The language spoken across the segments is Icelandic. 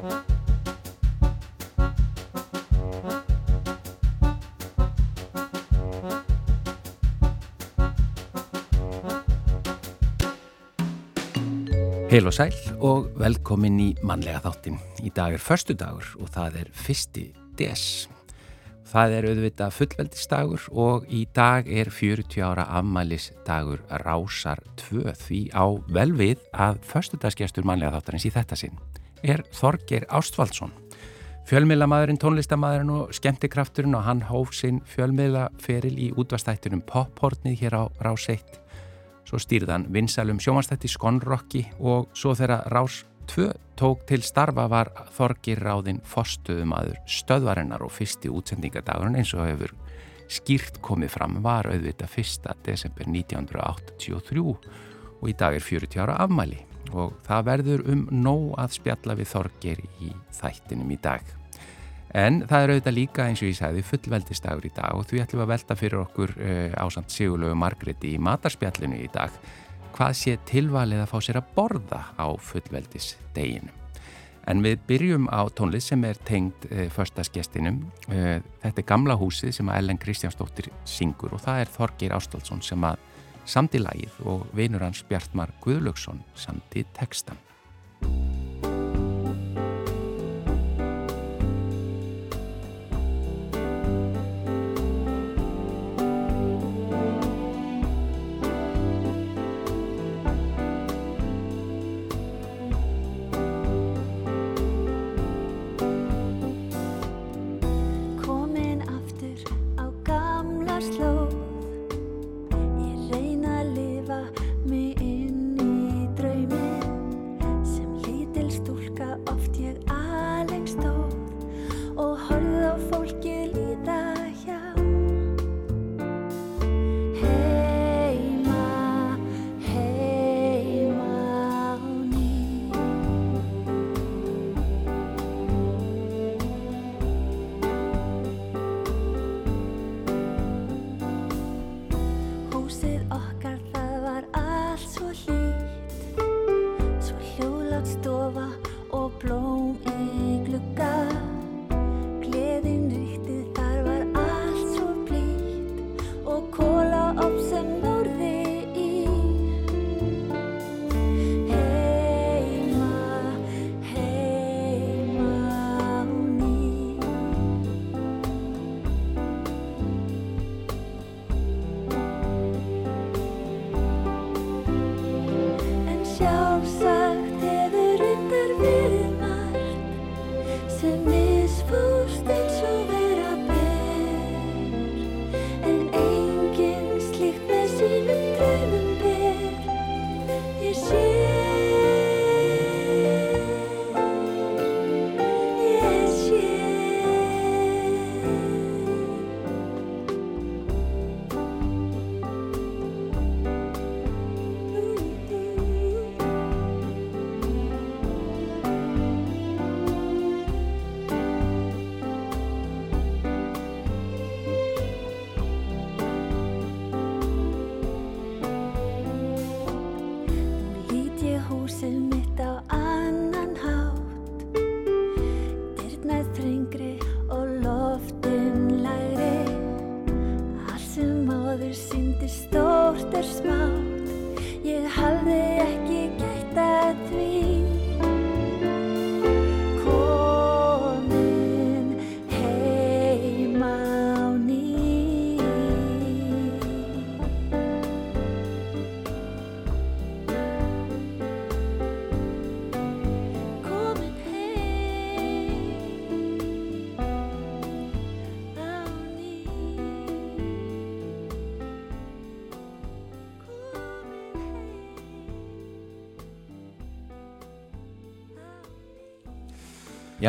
Heil og sæl og velkomin í mannlega þáttin. Í dag er förstu dagur og það er fyrsti des. Það er auðvitað fullveldistagur og í dag er 40 ára afmælisdagur Rásar 2 því á vel við að förstudagsgestur mannlega þáttarins í þetta sinn er Þorger Ástvaldsson. Fjölmiðlamadurinn, tónlistamæðurinn og skemmtikrafturinn og hann hóf sinn fjölmiðlaferil í útvastættunum Pophortnið hér á Rás 1 Svo stýrðan vinsalum sjómanstætti Skonrokki og svo þegar Rás 2 tók til starfa var Þorgir Ráðinn forstuðumadur stöðvarinnar og fyrsti útsendingadagurinn eins og hefur skýrt komið fram var auðvitað 1. desember 1983 og í dag er 40 ára afmæli og það verður um nóg að spjalla við Þorgir í þættinum í dag. En það er auðvitað líka eins og ég sagði fullveldistagur í dag og því ætlum við að velta fyrir okkur uh, ásamt Sigurlegu Margreti í matarspjallinu í dag hvað sé tilvalið að fá sér að borða á fullveldisdeginu. En við byrjum á tónlið sem er tengd uh, förstaskestinum. Uh, þetta er gamla húsið sem að Ellen Kristjánsdóttir syngur og það er Þorgir Ástálsson sem að samti lagið og vinur hans Bjartmar Guðlöksson samti tekstan.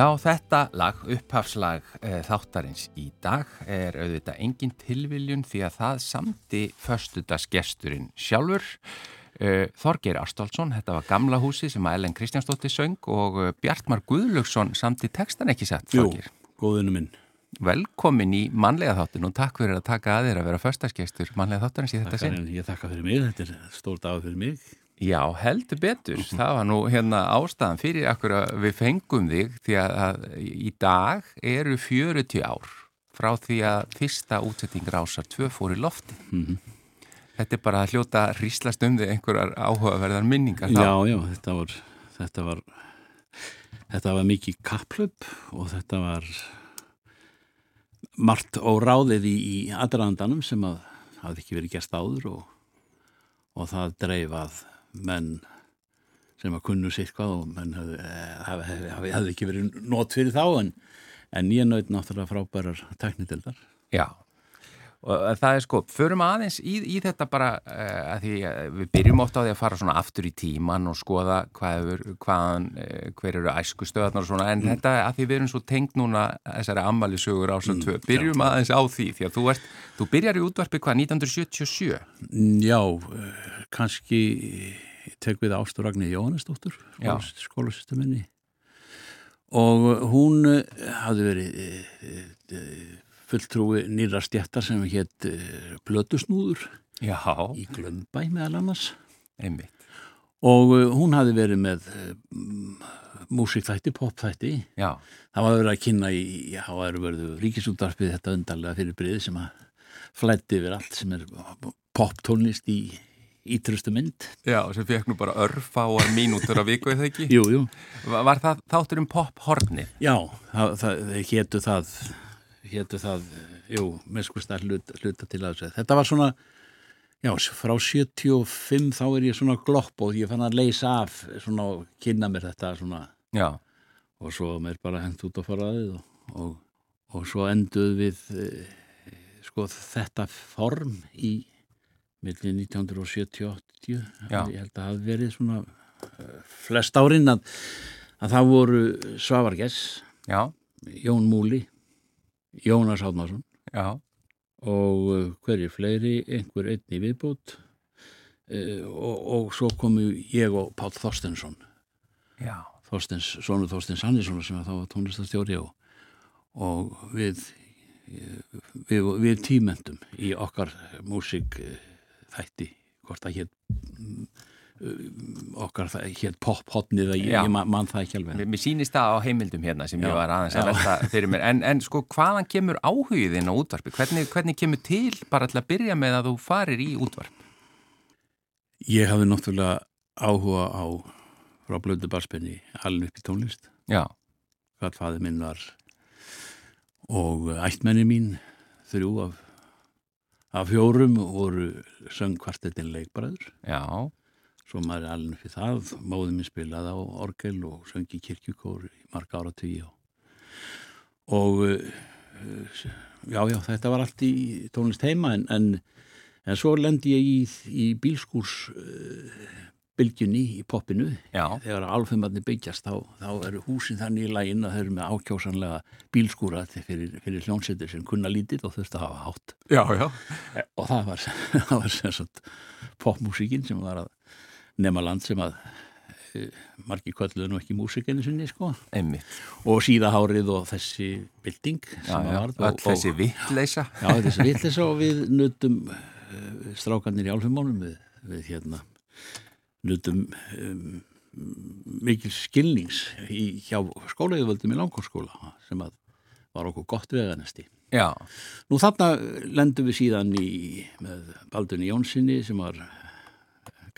Já, þetta lag, upphafslag e, þáttarins í dag er auðvitað engin tilviljun því að það samti förstudagsgesturinn sjálfur. E, Þorgeir Arstálsson, þetta var gamla húsi sem að Ellen Kristjánsdóttir söng og eh, Bjartmar Guðlöksson samti tekstan ekki sett, Þorgeir. Jú, góðinu minn. Velkomin í manlega þáttin og takk fyrir að taka að þér að vera förstagsgestur manlega þáttarins í þetta sinn. Ég þakka fyrir mig, þetta er stór dag fyrir mig. Já, heldur betur. Mm -hmm. Það var nú hérna ástæðan fyrir akkur að við fengum þig því að, í dag eru 40 ár frá því að fyrsta útsetting rásar tvö fór í lofti. Mm -hmm. Þetta er bara að hljóta ríslast um þig einhverjar áhugaverðar minningar. Þá. Já, já, þetta var, þetta var, þetta var mikið kaplöp og þetta var margt og ráðið í, í aðrandanum sem að hafði ekki verið gæst áður og, og það dreifað menn sem að kunnu sitt hvað og menn hefði, hefði ekki verið nót fyrir þá en, en ég naut náttúrulega frábærar teknitildar. Já, og það er sko, förum aðeins í, í þetta bara uh, að því að við byrjum ofta á því að fara svona aftur í tíman og skoða hvað er, hvaðan, uh, hver eru æsku stöðarnar og svona, en mm. þetta að því við erum svo tengt núna þessari ammali sögur ásum mm, tvö, byrjum já, aðeins á því því að þú ert, þú byrjar í útvarpi hvað, 1977? Mm, já, kannski tek við Ástur Ragnir Jóhannesdóttur skólasysteminni og hún hafði verið fulltrúi nýra stjættar sem hétt Blötusnúður Já. í Glömbæ meðal annars Einmitt. og hún hafi verið með músikþætti, popþætti Já. það var verið að kynna í já, það var verið ríkisúttarpið þetta undarlega fyrir brið sem að flætti yfir allt sem er poptónlist í ítrustu mynd Já, sem fekk nú bara örfáar mínútur á viku eða ekki? Jú, jú Var það þáttur um pop-horni? Já, það, það héttu það héttu það, jú, með skust að hluta, hluta til að þessu. Þetta var svona, já, frá 75 þá er ég svona glopp og ég fann að leysa af svona og kynna mér þetta svona. Já. Og svo mér bara hendt út á faraðið og, og, og svo enduð við, e, sko, þetta form í millin 1970-80. Já. Ég held að hafi verið svona uh, flest árin að, að það voru Svavargess, Jón Múli, Jónas Átnarsson og uh, hverjir fleiri, einhver einni viðbútt uh, og, og svo komu ég og Pál Þorstensson Þorstens, sonu Þorstens Hannesson sem þá var tónlistastjóri og, og við, við, við tímendum í okkar músik þætti hvort að hér okkar hér pop-hotnið ég, ég mann það ekki alveg. Mér sýnist það á heimildum hérna sem já, ég var aðeins að velta fyrir mér. En, en sko hvaðan kemur áhugðin á útvarpi? Hvernig, hvernig kemur til bara til að byrja með að þú farir í útvarp? Ég hafði náttúrulega áhuga á frá blöndu barspenni alveg upp í tónlist. Já. Hvað faði minn var og ættmenni mín þrjú af, af fjórum voru söngkvartetinn leikbræður. Já svo maður er alveg fyrir það móðum minn spilaði á orgel og söngi kirkjukór í marga ára tíu og uh, já já þetta var allt í tónlist heima en, en, en svo lendi ég í, í bílskúrs uh, bylgjunni í poppinu já. þegar alfumvarnir byggjast þá, þá eru húsin þannig í lægin að þau eru með ákjásanlega bílskúra fyrir, fyrir hljónsettir sem kunna lítið og þurfti að hafa hátt já, já. og það var, var popmusíkin sem var að nema land sem að e, margi kvölduðu nú ekki músikinu sinni sko Einmitt. og síðahárið og þessi bilding þessi vittleisa þessi vittleisa og við nutum uh, strákanir í álfumónum við, við hérna nutum um, mikil skilnings í, hjá skólaugðvöldum í langkórskóla sem að var okkur gott veganesti Já. Nú þarna lendum við síðan í með Baldunni Jónssoni sem var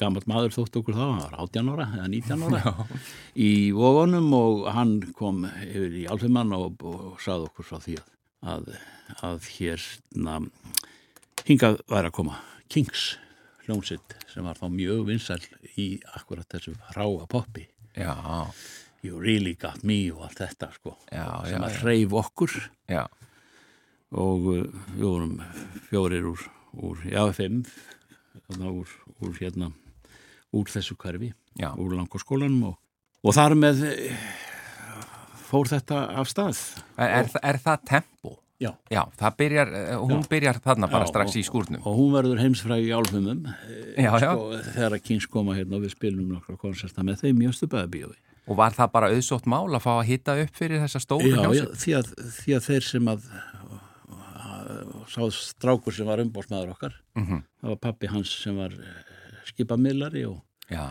gammalt maður þótt okkur þá, hann var 18 ára eða 19 ára Já. í vógunum og hann kom yfir í alfeymann og, og sað okkur frá því að, að hérna hingað væri að koma Kings hljómsitt sem var þá mjög vinsæl í akkurat þessu ráa poppi Já. You really got me og allt þetta sko já, sem að hreyf okkur Já og uh, við vorum fjórir úr, úr já, fimm úr, úr hérna úr þessu hverfi, Já. úr langskólanum og, og þar með eh, fór þetta af stað. Er, er, er það tempo? Já. Já, það byrjar, eh, hún já. byrjar þarna bara já, strax og, í skúrnum. Og hún verður heimsfræði í álfumum eh, sko, þegar að Kings koma hérna og við spilum nokkra koncerta með þeim í Östubæðabíói. Og var það bara auðsótt mál að fá að hitta upp fyrir þessa stóru hljómsveit? Já, því að, því að þeir sem að sá strákur sem var umbórsmaður okkar mm -hmm. það var pappi hans sem var skipamillari og, Já.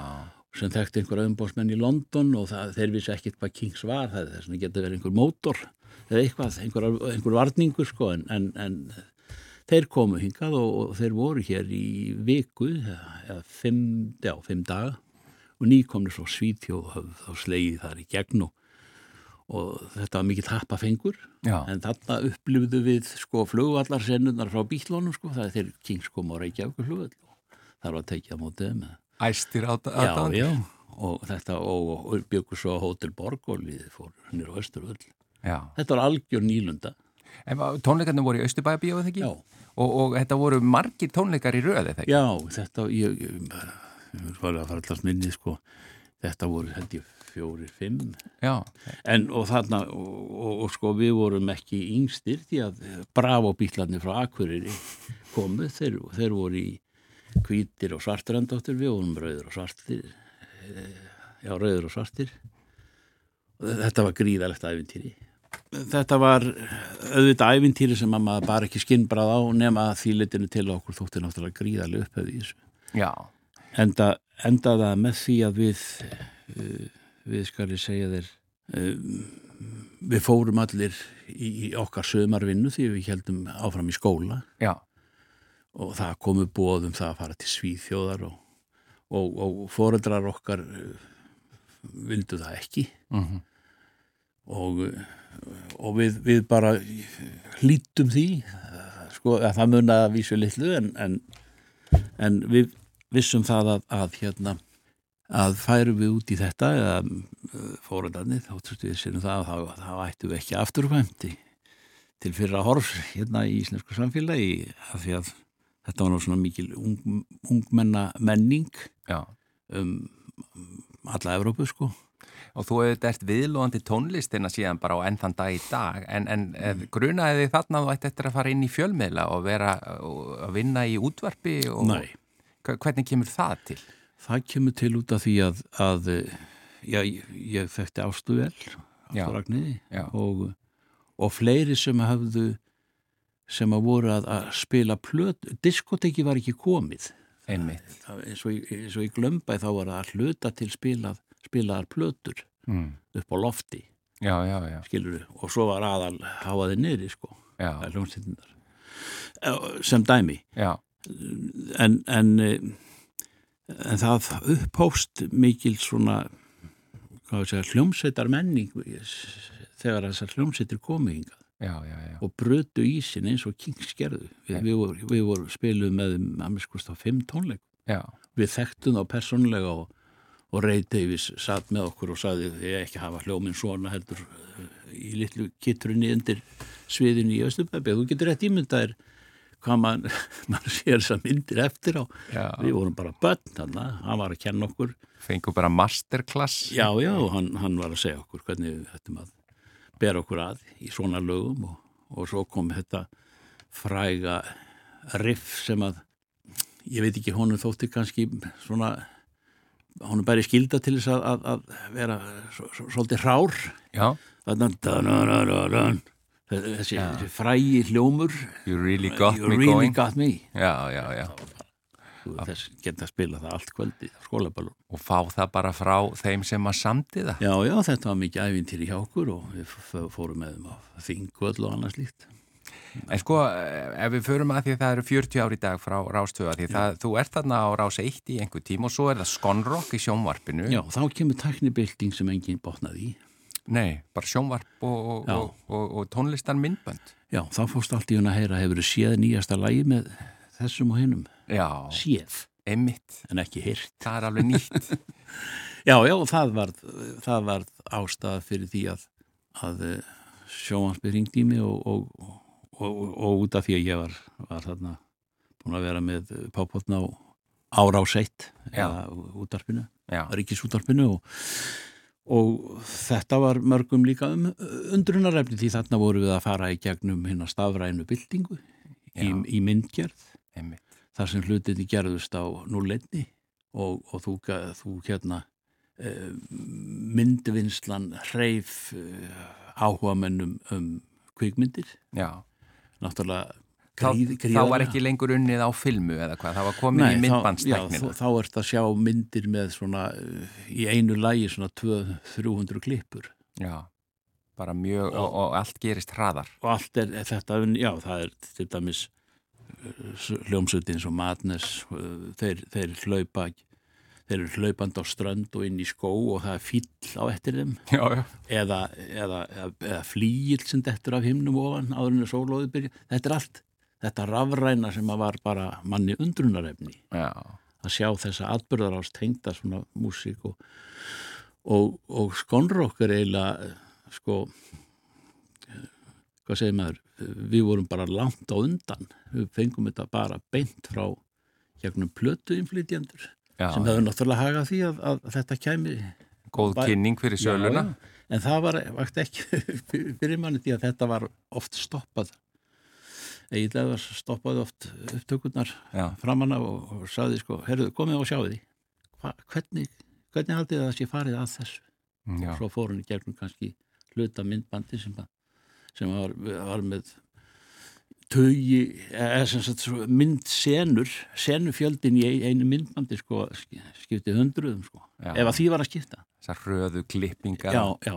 sem þekkti einhver auðumbósmenn í London og það, þeir vissi ekkit hvað Kings var það er geta verið einhver mótor eða eitthvað, einhver, einhver varningur sko en, en, en þeir komu hingað og, og þeir voru hér í viku eða fimm, já, fimm daga og nýkomni svo svítjóð og slegið þar í gegn og, og þetta var mikið tappafengur en þarna upplifðu við sko flugvallarsennunar frá bílónum sko það er þeir Kings kom á Reykjavík flugvall þar var tekið á mótið með Æstir það? Já, já og þetta og, og byggur svo Hotel Borg og við fórum nýra á Östurvöll þetta var algjör nýlunda. En tónleikarnir voru í Östubæabíu eða ekki? Já. Og, og þetta voru margir tónleikar í röði þegar? Já, þetta ég, ég, ég var að fara allast minni sko, þetta voru held ég fjóri, fimm. En og þarna og, og sko við vorum ekki yngstir því að bravo bílarnir frá Akureyri komu, þeir, þeir voru í kvítir og svartrandóttir við vorum rauður og svartir eh, já, rauður og svartir. Og þetta var gríðalegt æfintýri þetta var auðvitað æfintýri sem að maður bara ekki skinnbrað á nema því litinu til okkur þóttir náttúrulega gríðarlega upphefði í þessu. Enda, endaða með því að við uh, við skal ég segja þér uh, við fórum allir í okkar sömarvinnu því við heldum áfram í skóla. Já. Og það komu bóðum það að fara til Svíþjóðar og, og, og foreldrar okkar uh, vildu það ekki mm -hmm. og og við, við bara hlítum því sko að það munna að vísu litlu en, en, en við vissum það að, að hérna að færum við út í þetta eða uh, fóröldarnir þá trúttum við sérum það að þá ættum við ekki afturfæmti til fyrra horfs hérna í íslensku samfélagi af því að þetta var náttúrulega svona mikil ung, ungmenna menning Já. um alla Evrópu sko og þú hefði dært viðlóðandi tónlistina síðan bara á ennþann dag í dag en, en mm. grunaði þið þarna þú ætti eftir að fara inn í fjölmiðla og vera að vinna í útvarpi og Nei. hvernig kemur það til? Það kemur til út af því að, að já, ég þekkti ástu vel og, og fleiri sem hafðu sem að voru að, að spila plöt, diskoteki var ekki komið. Einmitt. Eins og í glömbæð þá var að hluta til spilað spilaðar plötur mm. upp á lofti. Já, já, já. skilur og svo var aðal háaði neyri sko sem dæmi. En, en en það upphóst mikil svona hljómsveitar menning þegar þessar hljómsveitir komið hingað og brödu ísin eins og Kings gerðu. Við, við, voru, við voru spiluð með að miskust á fimm tónleik við þekktum þá personlega og og Ray Davies satt með okkur og saði ég ekki hafa hljóminn svona heldur eh, í litlu kittrunni undir sviðinu í Östubæbi þú getur rétt ímyndaðir hvað mann man sér þess að myndir eftir á. Já. við vorum bara börn hann var að kenna okkur. Fengur bara masterclass. Já já hann, hann var að segja okkur hvernig við hættum að bera okkur að í svona lögum og, og svo kom þetta fræga riff sem að ég veit ekki honum þótti kannski svona er bara skilda til þess að, að, að vera svolítið rár þannig þessi, þessi frægi hljómur You really got you me really got me. Já, já, já þess geta spila það allt kvöldi skólaballum og fá það bara frá þeim sem að samti það? Já, já, þetta var mikið ævintýri hjá okkur og við fórum með þeim á þingvöld og annars líkt En sko, ef við förum að því að það eru 40 ár í dag frá Rástöða því það, þú ert þarna á Rás 1 í einhver tím og svo er það Skonrock í sjónvarpinu. Já, þá kemur teknibilding sem enginn botnaði í. Nei, bara sjónvarp og, og, og, og tónlistan myndbönd Já, þá fórst allt í hún að heyra hefur séð nýjasta lægi með þessum og hinnum Já, séð. Einmitt. En ekki heyrt. Það er alveg nýtt. Já, já, það var, það var ástæða fyrir því að, að eh, sjónvarpið ringdi í mig og og, og út af því að ég var, var þarna búin að vera með pápotna á ára á seitt útarpinu, ríkisútarpinu og, og þetta var mörgum líka um undrunarefni því þarna voru við að fara í gegnum hérna stafrænu byltingu í, í myndgerð. Einmitt. Þar sem hlutinni gerðust á núleitni og, og þú, þú hérna eh, myndvinnslan hreif eh, áhuga mennum um kvikmyndir. Já. Náttúrulega Gríð, þá, þá var ekki lengur unnið á filmu eða hvað, það var komin Nei, í myndbandstækninu þá, þá ert að sjá myndir með svona í einu lægi svona 200-300 klippur. Já, bara mjög og, og, og allt gerist hraðar. Og allt er, er þetta, já það er til dæmis hljómsutin sem Madness þeir, þeir hlaupa þeir eru hlaupand á strönd og inn í skó og það er fíl á eftir þeim. Já, já. Eða, eða, eða, flíil sem dettur af himnum ofan áðurinu sólóðu byrja þetta er allt, þetta rafræna sem var bara manni undrunarefni. Að sjá þessa atbyrðar ást hengta svona músík og, og, og skonrokk er eiginlega sko hvað segir maður við vorum bara langt á undan. Við fengum þetta bara beint frá gegnum plötu inflytjandur sem hefur náttúrulega hagað því að, að, að þetta kæmi Góð kynning fyrir söluna. já, en það var ekki fyrir manni því að þetta var oft stoppað. Eiginlega stoppaði oft upptökurnar framanna og, og saði sko, herruðu komið og sjáu því. Hva, hvernig, hvernig haldið það að sé farið að þessu? Já. og svo fór hann í gegnum kannski hluta myndbandi sem, sem var, var með tögi, eða myndsenur, senufjöldin í einu myndbandi sko, skipti hundruðum sko, já. ef að því var að skipta. Þessar röðu klippingar. Já, já.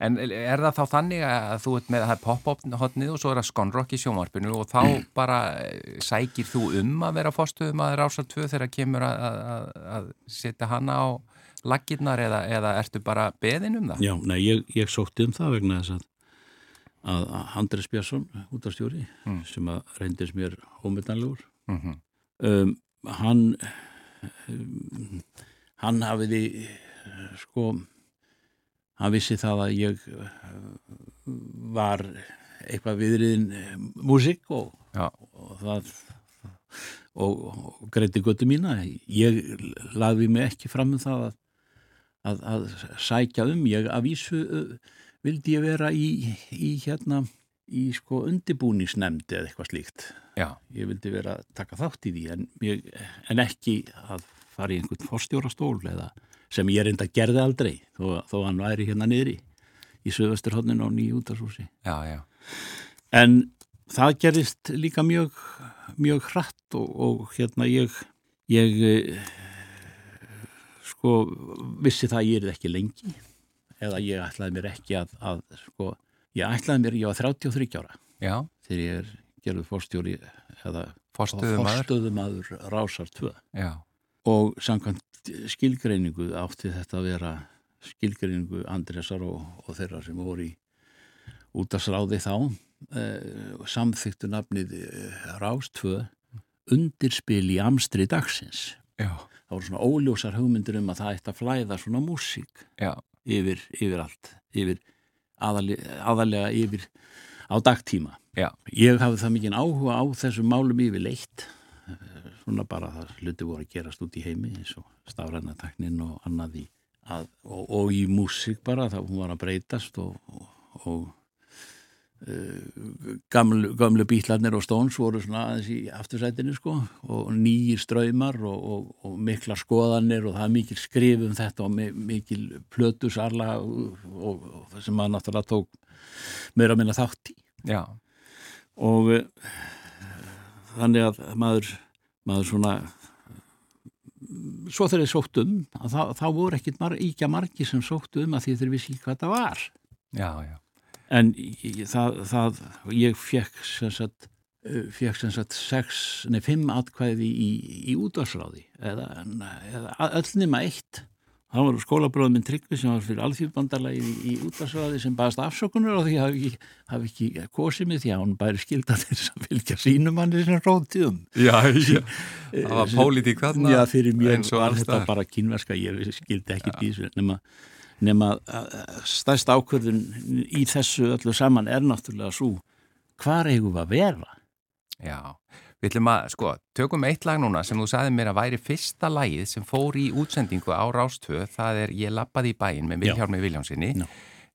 En er það þá þannig að þú ert með það er pop-up hotnið og svo er það skonrock í sjómarpinu og þá mm. bara eh, sækir þú um að vera fórstuðum að það er ásalt tvö þegar kemur að, að, að setja hana á laggirnar eða, eða ertu bara beðin um það? Já, nei, ég, ég sótti um það vegna þess að að Andres Björnsson út af stjóri mm. sem að reyndis mér ómyndanlegur mm -hmm. um, hann um, hann hafiði sko hann vissi það að ég var eitthvað viðriðin músik og, og það og, og greiti götu mína ég lagði mig ekki fram um það að, að, að sækja um ég að vísu vildi ég vera í, í hérna í sko undibúningsnemndi eða eitthvað slíkt. Já. ég vildi vera að taka þátt í því en, ég, en ekki að fara í einhvern forstjórastól eða sem ég reynda að gerði aldrei þó, þó hann væri hérna niðri í söðvesturhóttinu á nýjú útarsúsi en það gerist líka mjög mjög hratt og, og hérna ég ég eh, sko vissi það að ég er ekki lengi eða ég ætlaði mér ekki að, að sko, ég ætlaði mér, ég var 33 ára Já. þegar ég er gerðuð fórstjóri eða fórstöðumadur Rásar 2 Já. og samkvæmt skilgreiningu átti þetta að vera skilgreiningu Andresar og, og þeirra sem voru í útastráði þá eh, samþyktu nafnið eh, Rás 2 undirspil í amstri dagsins Já. það voru svona óljósar hugmyndir um að það ætti að flæða svona músík Já yfir, yfir allt yfir aðalega, aðalega yfir á dagtíma Já. ég hafði það mikið áhuga á þessum málum yfir leitt svona bara það hluti voru að gerast út í heimi eins og stafrænataknin og annað í að, og, og í músík bara þá hún var að breytast og, og, og gamlu, gamlu bítlarnir og stóns voru svona aðeins í aftursætinu sko og nýjir ströymar og, og, og mikla skoðanir og það er mikil skrif um þetta og mikil plötusarla og, og sem maður náttúrulega tók meira að minna þátt í. Já. og uh, þannig að maður maður svona svo þegar þeir sótt um þá, þá voru ekkit mar, íkja margi sem sótt um að því þeir vissi hvað það var. Já, já en það, það ég fekk sem sagt eh, fekk sem sagt sex, nei fimm atkvæði í, í útvarsráði eða, eða öll nema eitt. Það var skólabróðum minn Tryggvi sem var fyrir alþjóðbandalagi í, í útvarsráði sem baðast afsökunar og því hafi ekki, hafi ekki kosið mig því að hún bæri skilda þess að fylgja sínum hann sem róttíðum Já, já, það var pólitík þarna Já, fyrir mér var þetta bara kynverska ég skildi ekki því nema nema stærst ákvörðun í þessu öllu saman er náttúrulega svo hvað eigum við að vera? Já, við ætlum að, sko, tökum eitt lag núna sem þú sagði mér að væri fyrsta lagið sem fór í útsendingu á Rástöð, það er Ég lappaði í bæin með Vilhjálmi Viljámsinni.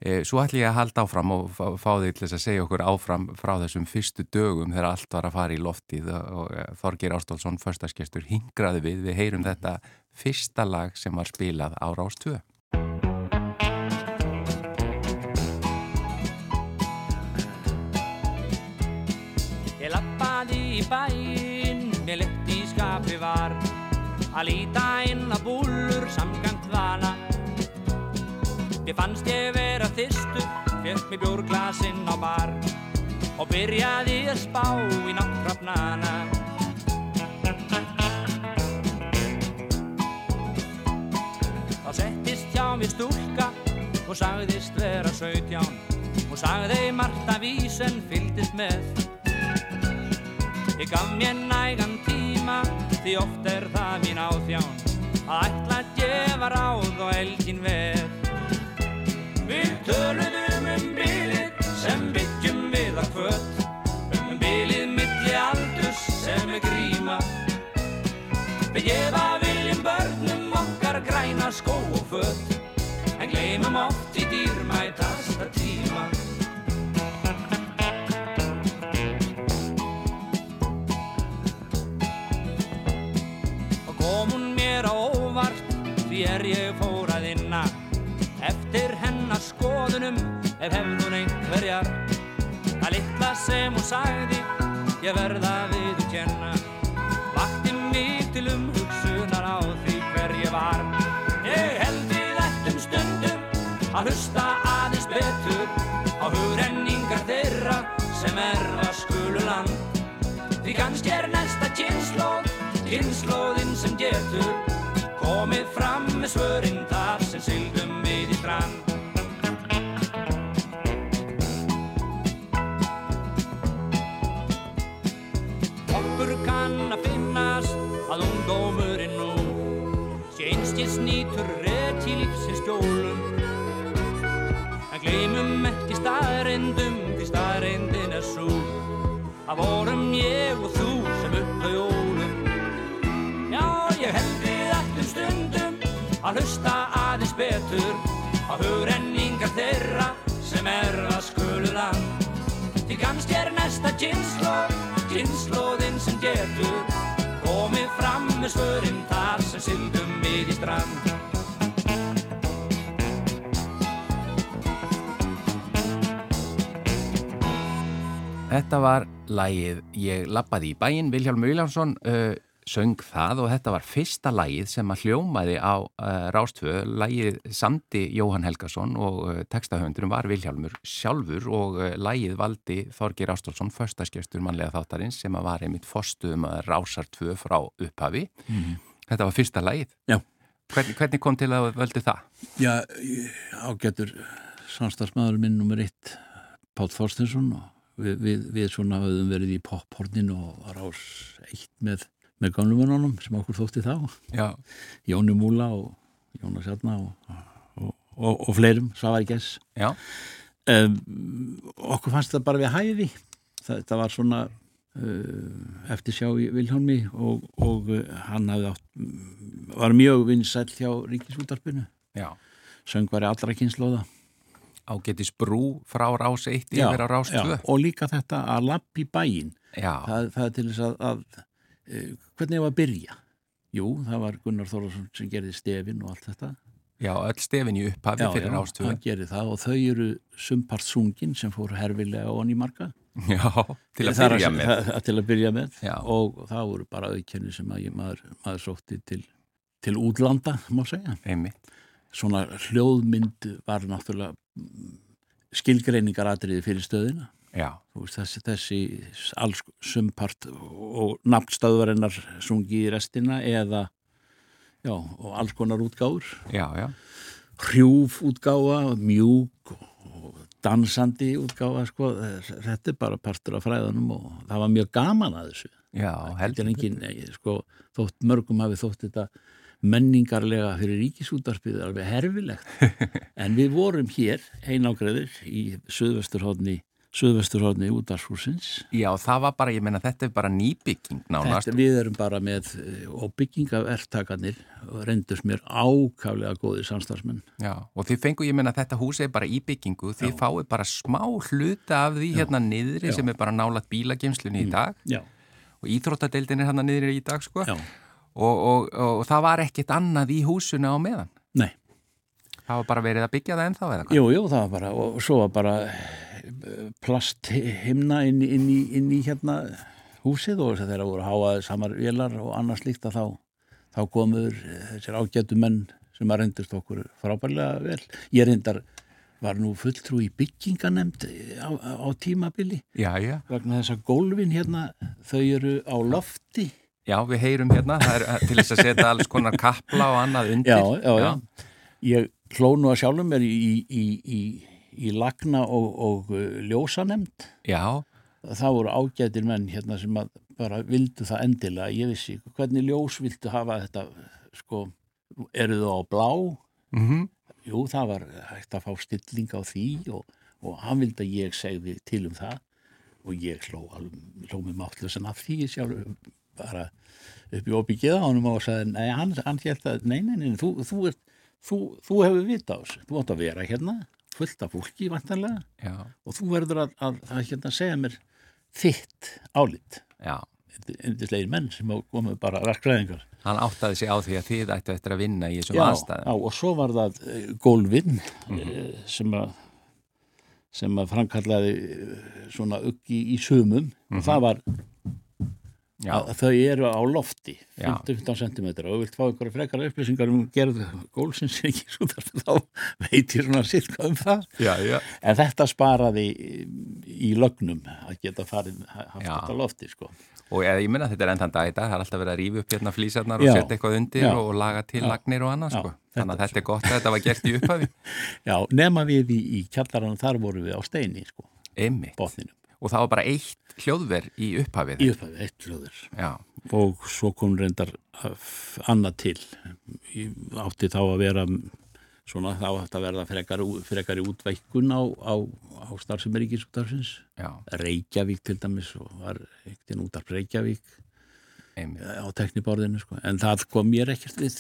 Eh, svo ætlum ég að halda áfram og fá, fá þig til að segja okkur áfram frá þessum fyrstu dögum þegar allt var að fara í loftið og eh, Þorgir Ástálsson, förstaskestur, hingraði við, við heyrum þetta fyrsta lag sem var spilað á Rástöð. Í bæinn, mér lett í skapi var að líta inn á búlur samkant vana. Mér fannst ég vera þyrstur, fjöld mér bjórglasinn á bar og byrjaði að spá í náttúrafnana. Þá settist hjá mér stúlka og sagðist vera sögtján og sagði margt af vísen fyldist með. Ég gaf mér nægan tíma því oft er það mín áþján að ætla að gefa ráð og elgin veð. Við töluðum um bilið sem byggjum við að kvöt um bilið milli aldurs sem er gríma. Við gefa viljum börnum okkar græna skó og fött en gleymum oft í dýrmætasta er ég fór að inna eftir hennar skoðunum ef hefð hún einhverjar. Að litla sem hún sagði ég verða við að kenna vakti mig til umhugsunar á því hver ég var. Ég held við ættum stundum að hlusta aðeins betur á hugrenningar þeirra sem er að skulu land því kannski er næsta kynnslóð kynnslóðin sem getur svörinn þar sem sylgum við í strand. Okkur kann að finnast að ungdómurinn nú sé einskis nýtur rétt í lífsins skjólum. En gleymum ekki staðreindum því staðreindin er svo að vorum ég og þú sem upp á jólum að hlusta aðeins betur á hugrenningar þeirra sem er að skulu land Því kannski er næsta kynnslóð, kynnslóðin sem getur komið fram með svörinn þar sem syldum við í strand. Þetta var lægið Ég lappaði í bæinn, Vilhjálm Viljánsson uh, söng það og þetta var fyrsta lægið sem að hljómaði á uh, Rástvö, lægið samdi Jóhann Helgason og uh, textahöndurum var Vilhjálmur sjálfur og uh, lægið valdi Þorgir Ástólfsson, förstaskjöstur mannlega þáttarins sem að var einmitt fostuðum að Rásar 2 frá upphafi. Mm. Þetta var fyrsta lægið. Hvernig, hvernig kom til að völdu það? Já, ágættur samstagsmaður minn nummer eitt, Pál Þorstinsson og við, við, við svona höfum verið í pophorninu og var ás eitt með, með gamlumununum sem okkur þótti þá. Já. Jóni Múla og Jónas Jarná og, og, og, og fleirum, Svavar Gess. Um, okkur fannst það bara við hæði þetta var svona uh, eftir sjá Viljónmi og, og uh, hann hafði átt var mjög vinsæl hjá Ríkisútarpinu söngvari allra kynnslóða ágetis brú frá rás 1 yfir á rás 2 og líka þetta að lapp í bæin það, það er til þess að, að hvernig var að byrja? Jú, það var Gunnar Þorvarsson sem gerði stefin og allt þetta. Já, öll stefin í upphafi fyrir rás 2 hann gerði það og þau eru sumpart sungin sem fór herfilega onni marga já, til að byrja að, með. að, til að byrja með. Já. og það voru bara auðkenni sem að ég, maður, maður sótti til, til útlanda, má segja. Einmitt. Svona hljóðmynd var náttúrulega skilgreiningaratriði fyrir stöðina veist, þessi, þessi alls sumpart og nafnstöðvarinnar sungi í restina eða já, og alls konar útgáður já, já. hrjúf útgáða, mjúk og dansandi útgáða sko. þetta er bara partur af fræðanum og það var mjög gaman að þessu já, heldur engin, sko, þótt mörgum hafi þótt þetta menningarlega fyrir ríkisútarpið alveg herfilegt en við vorum hér einágreður í söðvesturhóðni söðvesturhóðni útarshúsins Já, það var bara, ég menna, þetta er bara nýbygging nánast. Þetta, við erum bara með og bygging af ertakarnir og rendurs mér ákaflega góði samstarfsmenn Já, og þið fengu, ég menna, þetta hús er bara í byggingu, þið fáið bara smá hluta af því Já. hérna niðri Já. sem er bara nálat bílageimslunni mm. í dag Já. og íþróttadeildin er hérna niðri í dag, sko Já og, og, og það var ekkit annað í húsuna á meðan Það var bara verið að byggja það ennþá eða hvað? Jú, jú, það var bara, og svo var bara eh, plasthimna inn, inn, inn í hérna húsið og þegar voru háaði samar vélar og annars líkt að þá, þá komur þessir ágætu menn sem að reyndist okkur frábærlega vel. Ég reyndar var nú fulltrú í bygginganemnd á, á tímabili já, já. vegna þess að gólfin hérna þau eru á lofti Já, við heyrum hérna, það er eh, til þess að setja alls konar kapla og annað undir Já, já, já, ég klónu að sjálfum mér í, í, í, í lagna og, og uh, ljósanemnd. Já. Það voru ágætir menn hérna sem bara vildu það endilega, ég vissi hvernig ljós vildu hafa þetta sko, eru þú á blá? Mm -hmm. Jú, það var hægt að fá stilling á því og, og hann vildi að ég segði til um það. Og ég hló, hló með máttlusan af því sjálf bara upp í óbyggið á hann og sagði, nei, hann, hann held að nei, nei, nei, þú, þú, er, þú, þú hefur vita á þessu, þú átt að vera hérna fullt af fólki vantanlega og þú verður að, að, að hérna segja mér þitt álit Já endislegin menn sem komu bara raskræðingar. Hann áttaði sig á því að þið ættu eftir að vinna í þessum aðstæðum. Já, og svo var það eh, gólfinn mm -hmm. sem að sem að framkallaði eh, svona uggi í sumum mm -hmm. og mhm. það var þau eru á lofti 15 cm og vilt fá ykkur frekar upplýsingar um gerð gólsins ekki svo þar þá veit ég svona sitt hvað um það. Já, já. en þetta sparaði í lögnum að geta farið haft já. þetta lofti sko. Og ég minna þetta er endan dag það er alltaf verið að rífa upp hérna flýsarnar og setja eitthvað undir og laga til lagnir og annað sko. þannig að þetta er gott að þetta var gert í upphafi. Já, nema við í, í kjallarann þar voru við á steini sko. Botninum og það var bara eitt hljóðver í upphafið í upphafið, eitt hljóðver Já. og svo kom reyndar annað til ég átti þá að vera svona þá átti að verða frekar, frekar í útveikun á, á, á starfsemi ríkisúttarfins Reykjavík til dæmis og var eittinn út af Reykjavík Einmitt. á tekniborðinu sko. en það kom mér ekkert við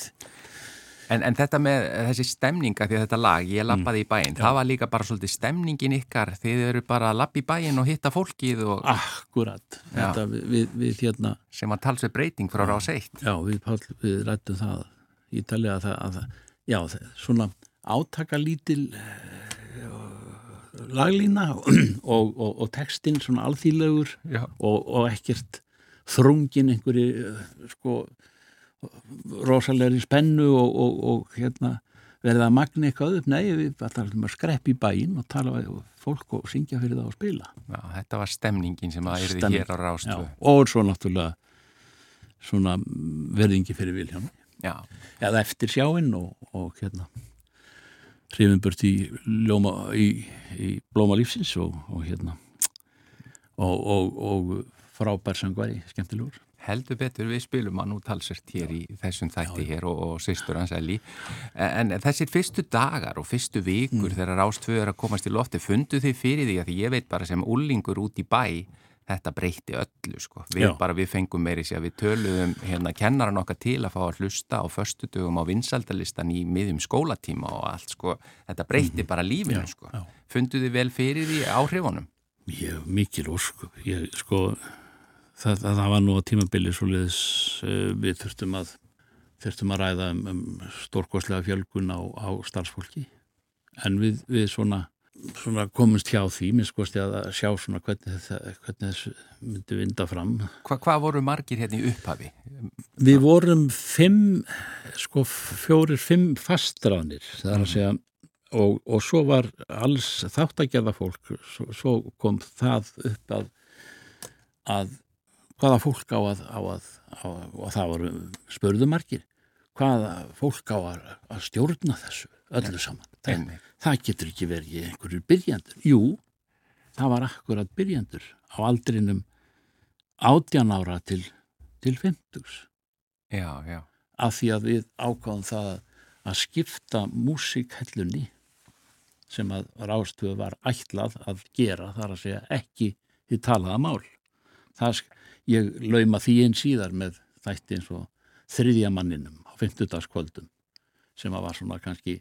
En, en þetta með þessi stemninga því að þetta lag, ég lappaði mm. í bæinn, það var líka bara svolítið stemningin ykkar, þið eru bara að lappa í bæinn og hitta fólkið og... Akkurat, þetta við, við, við hérna... Sem að talsveit breyting frá rás eitt. Já, við, við rættum það í talið að það, að það já, svona átakalítil uh, laglína og, og, og textin svona alþýrlegur og ekkert þrungin einhverju, uh, sko rosalegri spennu og, og, og hérna, verða að magna eitthvað upp, nei við ætlum að skrepp í bæinn og tala við fólk og syngja fyrir það og spila. Já, þetta var stemningin sem að erði hér á rástu og svo náttúrulega svona verðingi fyrir Viljáni eða eftir sjáinn og, og hérna hrifinbört í, í, í blóma lífsins og hérna og frábær sangværi, skemmtilegur heldur betur við spilum hann út talsert hér í þessum þætti hér og, og sýstur hans Eli en, en þessir fyrstu dagar og fyrstu vikur mm. þegar Rástvöður að komast í lofti fundu þið fyrir því að því ég veit bara sem úlingur út í bæ þetta breyti öllu sko við Já. bara við fengum meiri sér við töluðum hérna kennaran okkar til að fá að hlusta á förstu dögum á vinsaldalistan í miðjum skólatíma og allt sko þetta breyti mm. bara lífinu Já. sko Já. fundu þið vel fyrir því áhrifunum? Ég, mikil ósku ég sko það, það, það var nú að tímabili svo leiðis uh, við þurftum að þurftum að ræða um, um stórkoslega fjölgun á, á starfsfólki en við, við svona, svona komumst hjá því minnst að sjá svona hvernig, þetta, hvernig þessu myndi vinda fram Hva, Hvað voru margir hérna í upphafi? Við vorum fimm sko fjórir, fimm fastranir það er að segja og, og svo var alls þáttagerða fólk svo, svo kom það upp að að hvaða fólk á að, á að, á að og það voru spörðumarkir hvaða fólk á að, að stjórna þessu öllu saman? það, það getur ekki verið einhverjur byrjandur jú, það var akkurat byrjandur á aldrinum átjan ára til, til 50 já, já. Af því að við ákváðum það að skipta músikhellunni sem að rástuðu var ætlað að gera þar að segja ekki í talaða mál. Það ég lauma því einn síðar með þætti eins og þriðja manninum á 50 dagskvöldum sem að var svona kannski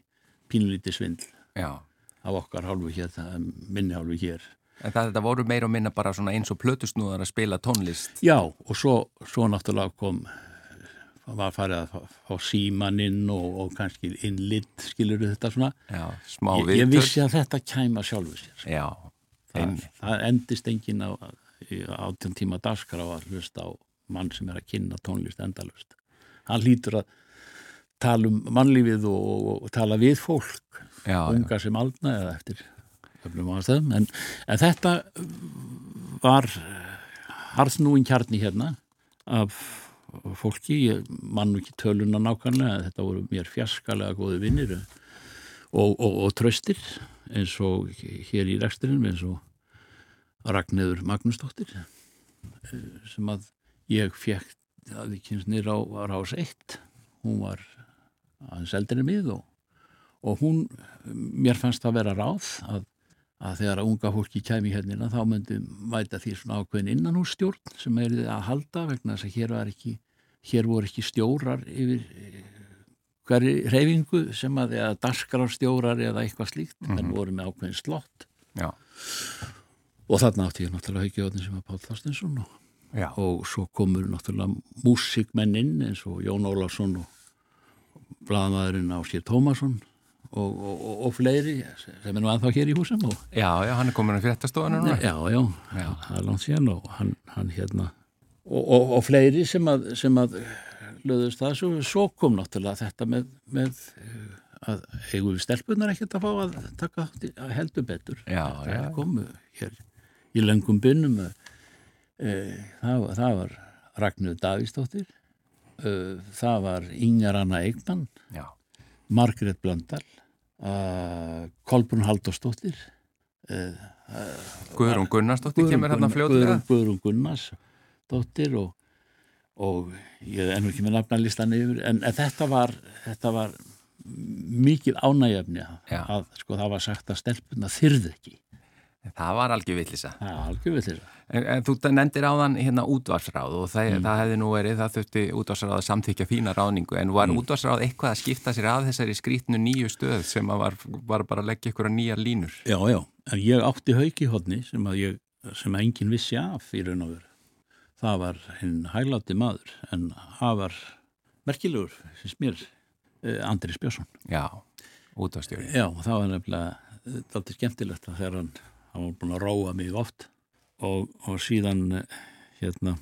pínlíti svindl Já. af okkar hálfu hér, minni hálfu hér. En það, þetta voru meira og minna bara svona eins og plötusnúðar að spila tónlist. Já, og svo, svo náttúrulega kom var farið að fá símaninn og, og kannski innlitt, skilur þetta svona? Já, ég, ég vissi að þetta kæma sjálfu sér. Já, það, það endist engin á átjón tíma daskar á að hlusta á mann sem er að kynna tónlist endalust hann lítur að tala um mannlífið og, og, og tala við fólk já, unga já. sem aldna eða eftir en, en þetta var harðnúin kjarni hérna af fólki, ég mann ekki töluna nákvæmlega, þetta voru mér fjarskalega góði vinnir og, og, og tröstir eins og hér í reksturinn eins og Ragnöður Magnúsdóttir eh, sem að ég fekk að við kynst nýra á rás 1 hún var aðeins eldinni mið og, og hún mér fannst að vera ráð að, að þegar að unga fólki kæmi hérna þá myndi væta því svona ákveðin innan úr stjórn sem er að halda vegna þess að hér var ekki hér voru ekki stjórar yfir hverju reyfingu sem að eða dasgrárstjórar eða eitthvað slíkt mm -hmm. en voru með ákveðin slott Já. Og þarna átti ég náttúrulega haugjóðin sem var Pál Þorstinsson og, og svo komur náttúrulega músikmenninn eins og Jón Ólarsson og bladamæðurinn Ásir Tómasson og, og, og fleiri sem er nú ennþá hér í húsum Já, já, hann er komin að fréttastofan Já, já, já, það er langt síðan og hann, hann hérna og fleiri sem að, sem að löðust það svo, svo kom náttúrulega þetta með, með að eigum við stelpunar ekkert að fá að taka að heldur betur? Já, það ja. komu hér í lengum bynnum e, það, það var Ragnar Davísdóttir það var Ingar Anna Eigman Margret Blöndal Kolbrun Haldósdóttir Guðrún Gunnarsdóttir kemur hérna fljóðlega Guðrún Gunnarsdóttir og og ég er ennum ekki með nafnarlistan yfir en, en þetta var þetta var mikil ánægjafni að sko það var sagt að stelpuna þyrði ekki Það var algjör villisa Það var algjör villisa en, en þú nendir á þann hérna útvarsráð og það, mm. það hefði nú verið, það þurfti útvarsráð að samþykja fína ráningu en var mm. útvarsráð eitthvað að skipta sér að þessari skrítnu nýju stöð sem var, var bara að leggja ykkur að nýja línur Já, já, en ég átti hauki hodni sem að ég, sem að enginn vissi af í raun og veru það var hinn hæglati maður en það var merkilegur, finnst mér, eh, Andris Björnsson. Já, út á stjórn. Já, það var nefnilega alltaf skemmtilegt að þegar hann, hann var búin að róa mig oft og, og síðan hérna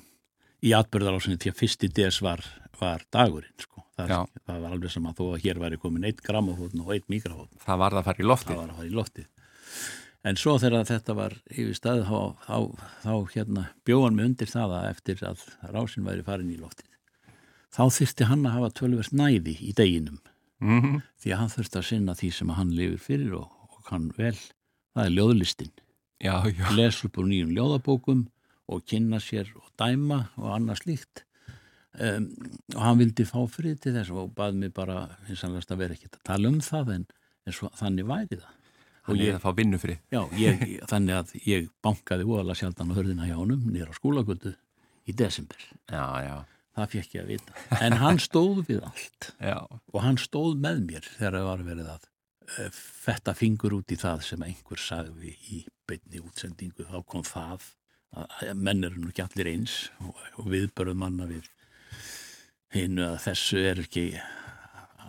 í atbyrðarásinni til að fyrsti des var, var dagurinn sko. Það, það var alveg sem að þó að hér væri komin eitt grammafótn og eitt mikrafótn. Það var það að fara í loftið. Það var að fara í loftið en svo þegar þetta var yfir stað þá, þá, þá hérna, bjóðan mig undir það að eftir að rásin væri farin í loftið þá þurfti hann að hafa tölverst næði í deginum mm -hmm. því að hann þurfti að sinna því sem hann lifir fyrir og, og hann vel, það er ljóðlistin já, já. les upp úr nýjum ljóðabókum og kynna sér og dæma og annað slíkt. Um, og hann vildi fá frið til þess og baði mig bara hins að vera ekkert að tala um það en, en svo, þannig væri það. Og ég að fá vinnu fyrir já, ég, þannig að ég bankaði óalega sjaldan á hörðina hjá honum nýra skólagöldu í desember. Það fekk ég að vita. En hann stóð við allt. Já. og hann stóð með mér þegar það var verið að uh, fetta fingur út í það sem einhver sagði í beinni útsendingu þá kom það að menn eru nú ekki allir eins og, og viðbörðum manna við hinn að þessu er ekki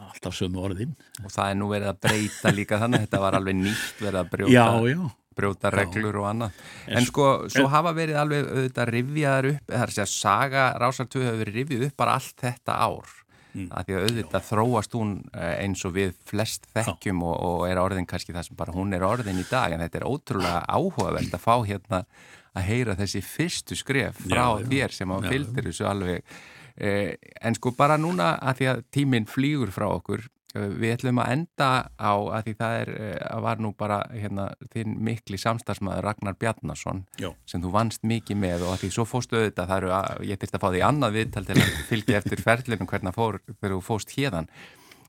alltaf sömu orðin og það er nú verið að breyta líka þannig þetta var alveg nýtt verið að brjóta, já, já. brjóta reglur já. og annað en, en sko, svo en, hafa verið alveg auðvitað rivjaðar upp, það er að segja saga Rásartöðu hefur verið rivjuð upp bara allt þetta ár mm. að því að auðvitað þróast hún eh, eins og við flest þekkjum og, og er orðin kannski það sem bara hún er orðin í dag en þetta er ótrúlega áhugavert að fá hérna að heyra þessi fyrstu skref frá þér sem að fylgir þessu alveg. Eh, en sko bara núna að því að tíminn flýgur frá okkur við ætlum að enda á að því það er eh, að var nú bara hérna, þinn mikli samstagsmaður Ragnar Bjarnason Já. sem þú vannst mikið með og að því svo fóstu auðvitað það eru ég þurfti að fá því annað viðtal til að fylgja eftir ferlinum hvernig fór þú fóst hérðan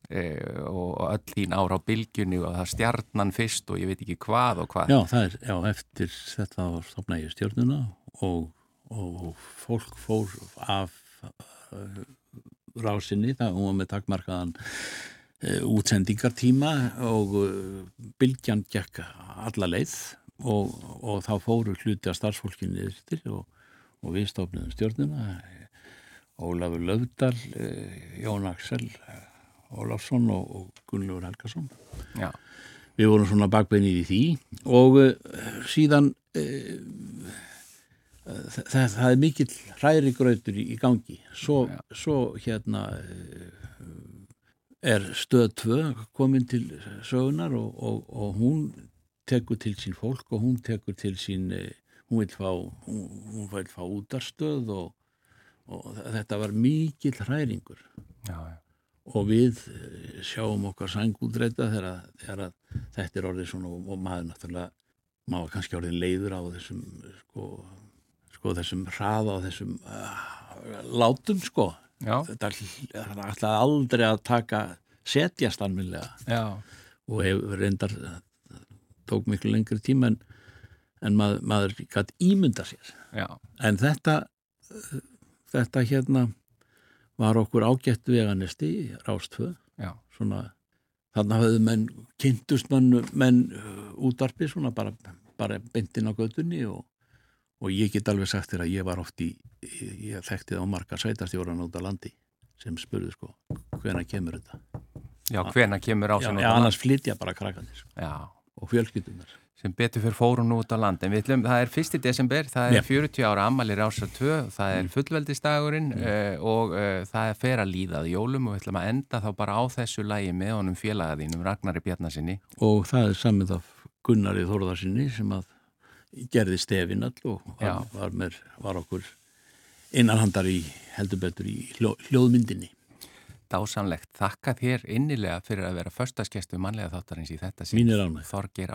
e, og öll þín ára á bylgjunni og það stjarnan fyrst og ég veit ekki hvað og hvað Já, það er, já, eftir þetta stopnaði stjörnuna og, og fólk fór af rásinni, það var með takmarkaðan e, útsendingartíma og e, bylgjan gekk alla leið og, og þá fóru hluti að starfsfólkinni yfir og, og við stofnum stjórnuna Ólafur Löfdal e, Jón Aksel Ólafsson og, og Gunnlefur Helgarsson Já. við vorum svona bakbeinir í því og síðan það, það er mikill hræri gröður í, gangi. Svo, svo hérna er stöð 2 komin til sögunar og, og, og hún tekur til sín fólk og hún tekur til sín hún vil fá, hún, hún vil fá útarstöð og, og þetta var mikill hræringur já, já. og við sjáum okkar sangúldreita þegar, þegar þetta er orðið svona og maður náttúrulega maður kannski orðið leiður á þessum sko, sko þessum hraða og þessum uh, látum sko Já. þetta alltaf aldrei að taka setjast alminlega og hefur reyndar tók miklu lengri tíma en, en mað, maður gæti ímynda sér. Já. en þetta þetta hérna var okkur ágætt veganesti rástföð svona Þannig hafðu menn kynntust menn, menn útarpi svona bara, bara beintin á gödunni og, og ég get alveg sagt þér að ég var oft í, ég þekkti það á marga sætastjóran út á landi sem spurðu sko hvena kemur þetta. Já, hvena kemur ásinn út á landi? Já, annars flytja bara krakkanir sko. og fjölskyttunar sem betur fyrir fórum nú út á land en við ætlum, það er fyrsti desember, það er yeah. 40 ára ammalir ásar 2, það er mm. fullveldistagurinn mm. uh, og uh, það er fer að líðað jólum og við ætlum að enda þá bara á þessu lægi með honum félagaðínum Ragnari Bjarnasinni og það er samið af Gunnari Þorðarsinni sem að gerði stefin all og var, var, með, var okkur innanhandar í heldur betur í hljó, hljóðmyndinni. Dásanlegt. Þakka þér innilega fyrir að vera förstaskestu mannlega þáttarins í þetta sín. Þorgir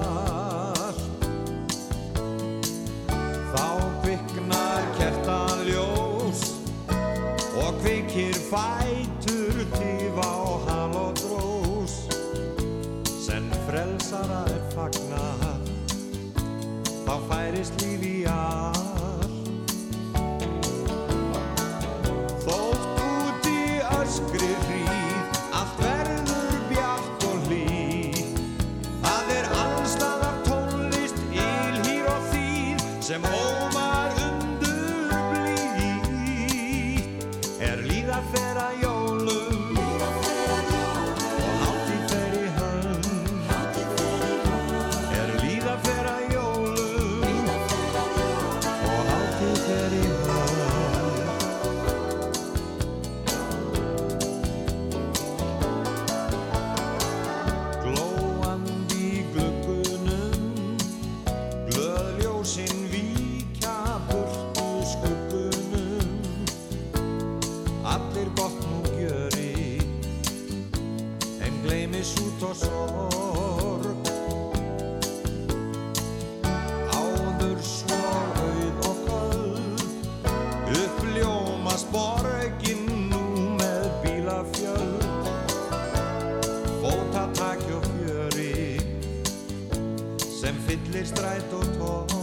Dividend uh,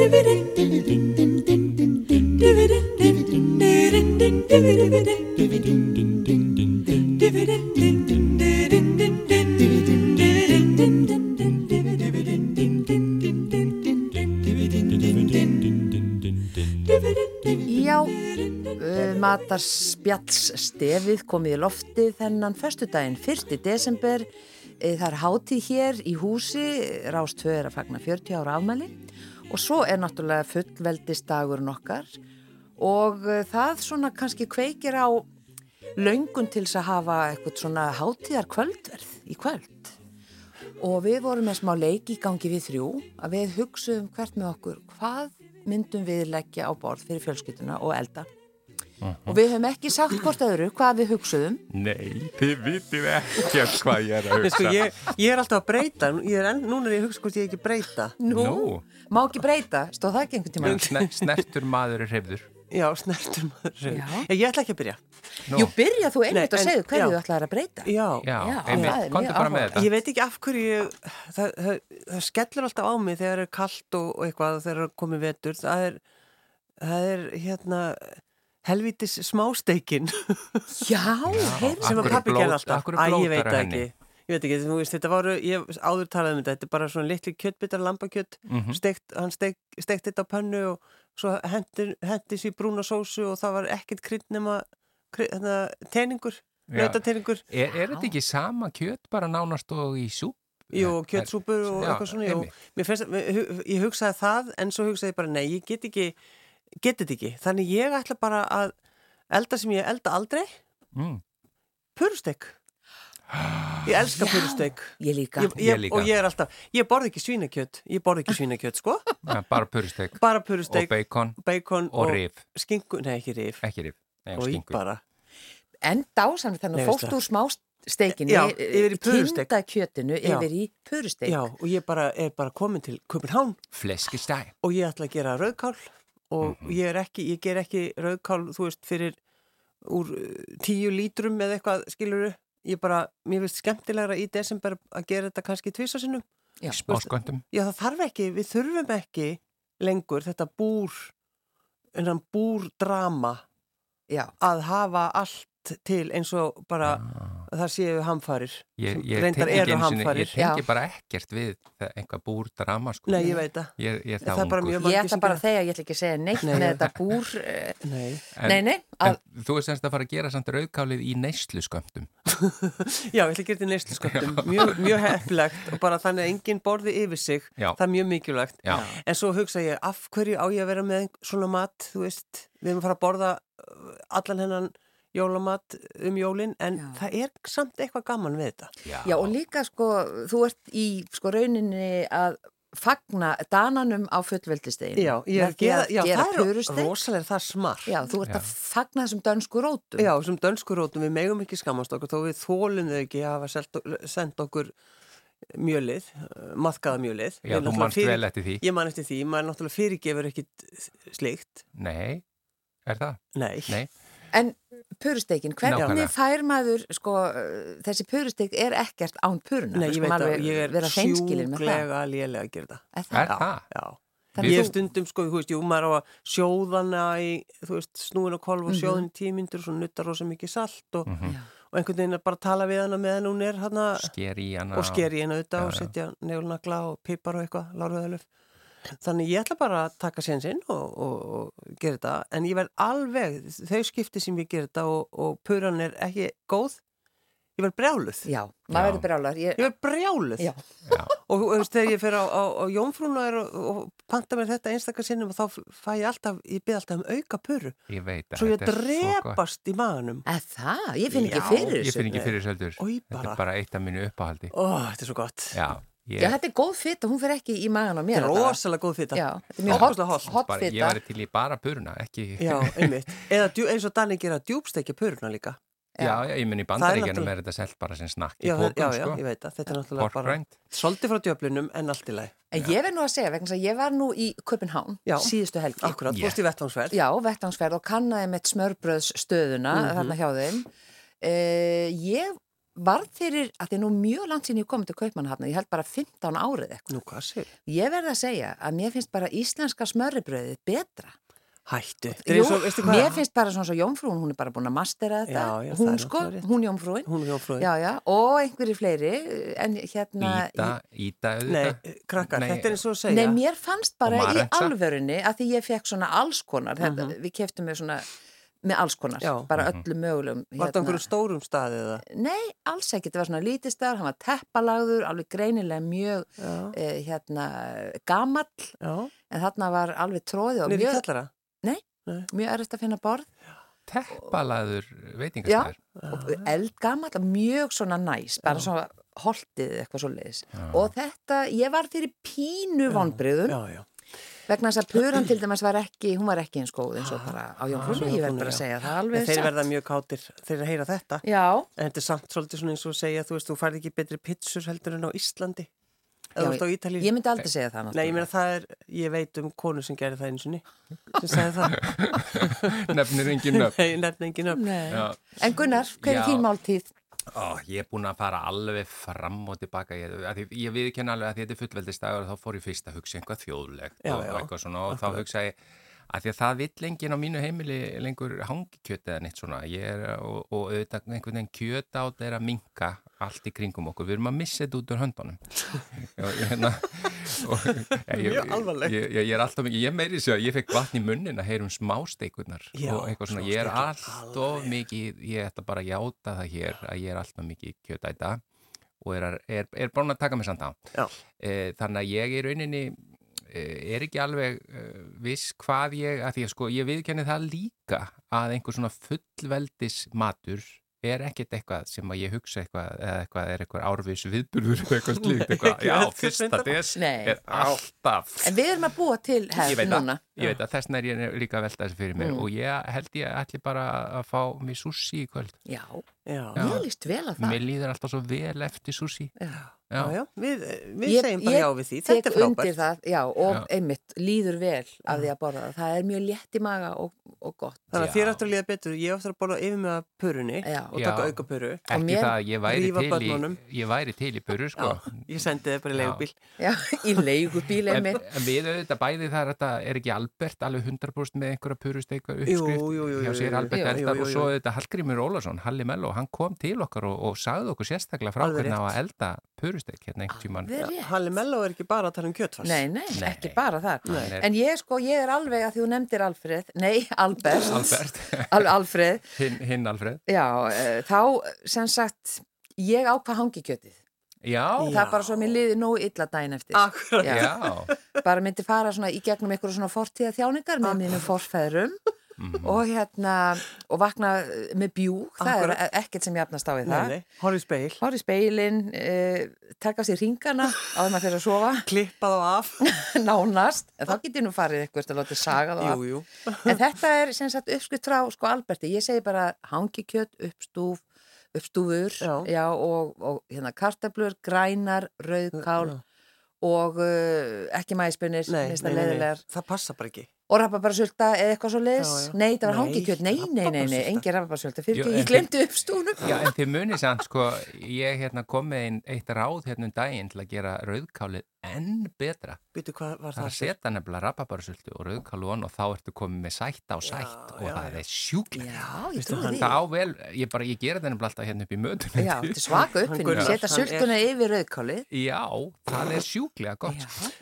Eh, matarspjallstefið komið í lofti þennan fyrstudaginn, 1. desember. Eh, það er hátíð hér í húsi, Rástvöður að fagna 40 ára afmæli og svo er náttúrulega fullveldistagurinn okkar. Og uh, það svona kannski kveikir á laungun til þess að hafa eitthvað svona hátíðar kvöldverð í kvöld. Og við vorum með smá leiki í gangi við þrjú að við hugsuðum hvert með okkur hvað myndum við leggja á borð fyrir fjölskytuna og elda uh -huh. og við höfum ekki sagt hvort öðru hvað við hugsuðum. Nei, þið vitið ekki hvað ég er að hugsa. sko, ég, ég er alltaf að breyta. Er enn, núna er ég að hugsa hvort ég ekki breyta. Nú, Nú. má ekki breyta, stóð það ekki einhvern tíma Snertur maður er hefður Já, snertur maður Ég ætla ekki að byrja. No. Jú, byrja þú einmitt að segja hverju þú ætlaði að breyta. Já, já, já einmitt, komdu bara með þetta. Ég veit ekki af hverju það, það, það skellur alltaf á mig þegar það er kallt og, og eitthvað þegar það er komið vetur. Það er, það er hérna helvitis smásteikin Já, sem að pappi gerði alltaf. Æ, ég veit ekki. Ég veit ekki, þú veist, þetta voru, ég áður talaði um þetta, þetta er bara svona litli kjöttbitar, lambakjött, mm -hmm. steikt, hann steikt, steikt þetta á pönnu og svo hendi sér brúna sósu og það var ekkert krydd nema hérna, teningur, nautateningur. Er, er þetta ekki sama kjött bara nánast og í súp? Jú, kjöttsúpur og já, eitthvað svona jú, finnst, ég hugsaði það en svo hugsaði ég bara nei, ég get ekki get þetta ekki, þannig ég ætla bara að elda sem ég elda aldrei. Mm. purustek. Ég elska purusteg Ég líka. Ég, ég, Og ég er alltaf, ég borð ekki svínakjött Ég borð ekki svínakjött, sko. Ja, Bara purusteg Bara purusteg Og bacon, bacon Og, og rif. Skingu, nei ekki rif. Ekki rif, nei og skingu bara. En dásan þannig að fóst úr smá steikinni Já, yfir í purusteg Tinda kjöttinu yfir í purusteg Já, og ég bara, er bara komin til Fleskistæg Og ég ætla að gera rauðkál Og mm -hmm. ég er ekki, ég ger ekki rauðkál, þú veist, fyrir úr tíu lítrum eða eitthvað, skiluru ég bara, mér finnst skemmtilegra í desember að gera þetta kannski tvísasinnum Spáskvöndum Já, það þarf ekki, við þurfum ekki lengur þetta búr búrdrama að hafa allt til eins og bara ah það séu hamfarir ég, ég reyndar eru hamfarir ég tengi bara ekkert við einhvað búr drama sko. Nei, ég veit það. Ég, ég það er ég ætla bara að þegar, ég ætla ekki að segja neitt nei, með þetta búr eh, Nei, en, nei, nei að... En þú er semst að fara að gera samt rauðkálið í neyslu skömmtum Já, ég ætla að gera þetta í neyslu skömmtum mjög, mjög heflegt og bara þannig að enginn borði yfir sig. Já. það er mjög mikilvægt. Já. en svo hugsa ég, af hverju á ég að vera með svona mat, þú veist, við erum að fara að borða uh, allan hennan jólamat um jólinn en Já. það er samt eitthvað gaman við þetta. Já. Já og líka sko þú ert í sko rauninni að fagna dananum á fullveldisteginu. Já, ég gera, já það er rosalega það smart. Já, þú ert að fagna þessum dönsku rótum. Já, þessum dönsku rótum, við megum ekki skamast okkur þó við þólum þau ekki að hafa sendt okkur mjölið, maðkaða mjölið. Já, þú mannst vel eftir því. Ég mann eftir því, maður náttúrulega fyrirgefur ekkit slikt. Nei, er það? Nei. Nei. En purusteikin, hvernig fær maður sko, þessi purusteik er ekkert án puruna? Nei, ég veit að ég er sjúglega lélega að gera það. Er það? Já. já. Þannig ég er stundum, sko, þú veist, jú, maður á að sjóðana í, þú veist, snúin og kolv og sjóðan í tímyndur og svo nuttar rosa mikið salt og, mm -hmm. og einhvern veginn er bara að tala við hana meðan hún er hana sker í hana og sker í hana auðvitað og setja nefnagla og pipar og eitthvað, láruðalöf Þannig ég ætla bara að taka sénsinn og, og, og gera þetta en ég verð alveg, þau skipti sem ég gera þetta og, og puran er ekki góð, ég verð brjáluð. Já, maður verður brjáluð. Ég, ég verð brjáluð Já. og þú veist þegar ég fer á, á, á Jónfrúna og panta mér þetta einstakar sinnum og þá fæ ég alltaf, ég byrð alltaf um auka puru. Ég veit að þetta er svo ég drepast í maðanum. Eða það? Ég finn ekki fyrir þessu. Ég finn ekki fyrir þessu heldur. Þetta er bara eitt af mínu uppáhaldi. Ó, þetta er svo gott. Já. Ég... Já, þetta er góð fitta, hún fer ekki í magan á mér. Þetta er rosalega góð fitta. Já, þetta er mjög hot, hot, hot fitta. Ég var til í bara puruna, ekki... Já, einmitt. Eða eins og Danni gera djúbstekja puruna líka. Já, já ég minn í bandaríkjanum er, er þetta selt bara sem snakk í pókum, sko. Já, já, ég veit að þetta er náttúrulega bara svolítið frá djöflunum en allt í lagi. En ég verð nú að segja, vegna að ég var nú í Köpenhán síðustu helgi. Akkurat, yeah. fórst í vettvangsferð. Já, vettvangsferð og kannaði með smörbröðsstöðuna mm -hmm. þarna hjá þeim. Uh, ég varð fyrir að því nú mjög langt sín ég komið til Kaupmannhafna, ég held bara 15 árið eitthvað. Nú hvað sér? Ég verði að segja að mér finnst bara íslenska smörribröðið betra. Hættu. Jú, mér finnst bara svona svo Jónfrún, hún er bara búin að mastera þetta. Já, já, hún sko, hún Jónfrún. Hún Jónfrún. Já, já, og einhverju fleiri, en hérna... Íta, Íta auðvitað. Nei, krakkar, nei, þetta er eins og að segja. Nei, mér fannst bara í alvörunni að því ég fekk svona allskonar, uh -huh. þetta, mhm. við keftum með svona með alls konar, já. bara mhm. öllu mögulegum Var þetta hérna. einhverju stórum staði eða? Nei, alls ekki, þetta var svona lítið staður hann var teppalagður, alveg greinilega mjög eh, hérna gamall, já. en þarna var alveg tróði og Nýri mjög kjallara? Nei, Nei. mjög erist að finna borð Teppalaður veitingarstæður Já, eldgammal, mjög svona næs bara Já. svona holdið eitthvað svo leiðis og þetta, ég var fyrir pínu vonbriðum vegna þess að Puran til dæmis var ekki hún var ekki eins góð eins og bara á Jónfrúnu ég verð bara að segja það alveg Þeir verða mjög káttir þegar að heyra þetta. Já. en þetta er samt svolítið svona eins og segja þú veist, þú færði ekki betri pitsur heldur en á Íslandi. Já, ég, ég myndi aldrei segja það Nei, ég meina það er, ég veit um konu sem gerir það eins og ný sem segir það. Nefnir engin nöfn. Nei, nefnir engin nöfn. En Gunnar, hver er þín máltíð? Ó, ég er búin að fara alveg fram og tilbaka ég, ég viðkenna alveg að þetta er fullveldisdagur og þá fór ég fyrst að hugsa einhvað þjóðlegt já, og já. eitthvað svona og þá hugsa ég að því að það vill enginn á mínu heimili lengur hangikjöt eða neitt svona. Er, og, og auðvitað einhvern veginn kjöt á þetta er að minka allt í kringum okkur. Við erum að missa þetta út úr höndunum. Hérna, mjög alvarlegt. ég, ég, ég er alltaf mikið, ég meiri sér að ég fekk vatn í munnin að heyrum smásteikunar og eitthvað svona, ég er alltaf mikið ég ætla bara að játa það hér að ég er alltaf mikið kjötæta og er, er, er búin að taka mig samt á. E, þannig að ég er rauninni er ekki alveg uh, viss hvað ég, að því að sko ég viðkenni það líka að einhver svona fullveldis matur er ekkert eitthvað sem að ég hugsa eitthvað eða eitthvað er eitthvað árvis viðburður eitthvað slíkt eitthvað, já, fyrsta des er alltaf. En við erum að búa til hefð núna. Ég veit að þess vegna er ég líka að velta þessu fyrir mér. Mm. og ég held ég ætli bara að fá mér sushi í kvöld. Já, já. ég líst vel að það. Mér líður alltaf svo vel eftir sushi. Já Já, já, við, við ég, segjum bara já við því, þetta er frábært. Það, já, og já. einmitt líður vel af því að borða það. Það er mjög létt í maga og, og gott. Þannig að þér áttur að líða betur, ég áttur að borða yfir með pörunni og taka auka pöru. Ekki mér, það, ég væri, til í, ég væri til í pöru, sko. Ég sendi þið bara í leigubíl. Já, í leigubíl einmitt. En við auðvitað bæði þar, þetta er ekki Albert alveg 100% með einhverja pörusteika uppskrift hjá sér Albert Eldar og svo auðvitað Hallgrímur Ólarsson, Halli Mello, hann kom til okkar og sagði okkur sérstaklega frá hvernig á að elda purustek hérna einhvern tíman Halli Mello er ekki bara að tala um kjötfars. Nei, nei, nei, ekki bara það nei. En ég sko, ég er alveg að því þú nefndir Alfred Nei, Albert, Albert. Al Alfred Hinn hin Alfred Já, uh, þá sem sagt ég ákvað hangi kjötið Já. Það er bara svo að mér liði nógu illa dægin eftir. Akkurat. Já. Já. Bara myndi fara svona í gegnum einhverju svona fortíða þjáningar með mínum forfæðrum Mm -hmm. og hérna og vakna með bjú það er ekkert sem jafnast á í það. horfi speil horfi speilin eh, taka sér ringana á því maður fyrir að sofa. Klippa þá af. Nánast, en þá getur nú farið eitthvað að láta saga þá af. Jú, jú. en þetta er sem sagt uppskrift frá sko Alberti. Ég segi bara hangikjött, uppstúf uppstúfur já. Já, og, og hérna kartablur, grænar rauðkál og uh, ekki mæspunir það passa bara ekki og rababarsulta eða eitthvað svo leiðis nei, það var hangikjöld, nei, nei, nei, nei engin rababarsulta, fyrir ekki, ég glemdi uppstúnum Já, en þið munið sann, sko ég hérna, kom með einn eitt ráð hérna um daginn til að gera rauðkálið enn betra. Býtu, hvað var það? Það er að setja nefnilega rababarsultu og rauðkálu og þá ertu komið með sætt á sætt já, og já, það er sjúklega Já, ég trúi því. Það ável, ég bara, ég gera það nefnilega alltaf hérna upp í mötunum Já, þetta er svaka uppfinn, setja sultuna yfir rauðkálið. Já, það er sjúklega gott. Sko.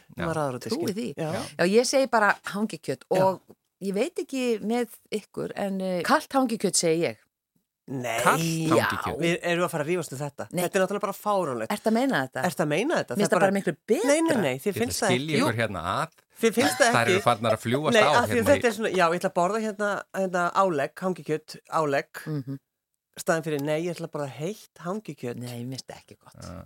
Trúi því. Já, ég segi bara hangikjött og ég veit ekki með ykkur en uh, kallt hangikjött segi ég. Nei, já, við erum að fara að rífast um þetta. Nei. Þetta er náttúrulega bara fáránlegt. Er þetta að meina þetta? Er þetta að meina þetta? Mér finnst það bara miklu betra. Nei, nei, nei, þið finnst það ekki. Skilja ykkur hérna að Þið finnst það ekki. Það eru farnar að fljúast nei, á að hérna Þetta er svona, já, ég ætla að borða hérna, hérna álegg, hangikjött, álegg. Mm -hmm. Staðin fyrir, nei, ég ætla að borða heitt hangikjött Nei, mér finnst það ekki gott. Uh.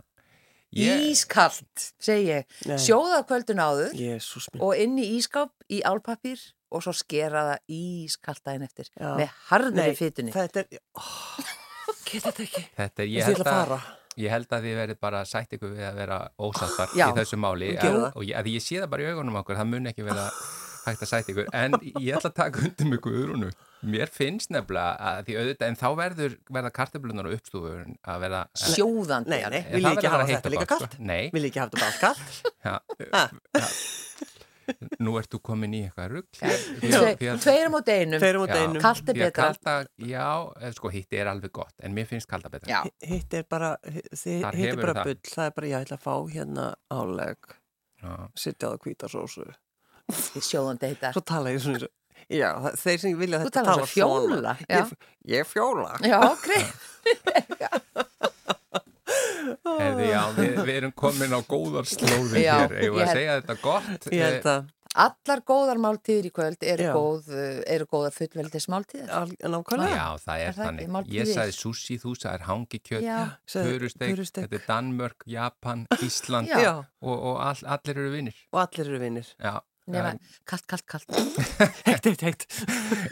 Yeah. Ískallt, segi ég, sjóða kvöldun áður Jesus, og inn í ískáp í álpapir og svo skera það ískallt daginn eftir Já. með harðri fytunni. Þetta er, oh, geta þetta ekki. Þetta er, ég held að, ég held að þið verið bara sætt ykkur við að vera ósattar í þessu máli að, og ég, að ég sé það bara í augunum okkur, það mun ekki vera hægt að sætt ykkur, en ég ætla að taka undir mig guðrunu. Mér finnst nefnilega að því auðvitað, en þá verður verða kartablunar og uppstúfur að verða sjóðandi. Nei, nei, vil ég ekki hafa þetta líka kallt? Nei. Vil ég ekki hafa þetta bara kallt? Nú ertu komin í eitthvað rugg Tveirum og deinum Kallt er betra. kalda, Já, sko hitt er alveg gott en mér finnst kalda betra. Já. Hitt er bara hitt er bara bull. Það er bara ég ætla að fá hérna áleg sittja á það kvítasósu Sjóðandi heita Svo tala ég svona Já, þeir sem vilja þetta tala svona. Ég, ég fjóla. Já, ok. Hefði, já, við, við erum komin á góðar slóðin hér, ég var að segja þetta gott? Ég held að Allar góðar máltíðir í kvöld eru, góð, eru góðar fullveldis máltíðir Nákvæmlega. Já, það er, er þannig. það Ég sagði sushi, þú sagði hangikjöt Purusteg, þetta er Danmörk, Japan, Ísland já. og, og all, allir eru vinnir Og allir eru vinnir Já Nefna, kallt, kallt, kallt Heitt, heitt, heitt.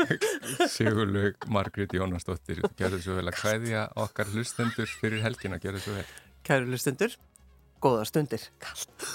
Sigurlaug Margrit Jónasdóttir Gjörðu svo vel að hvaðja okkar hlustendur fyrir helgin að gjörðu svo vel. Kæru hlustendur, góða stundir. Kallt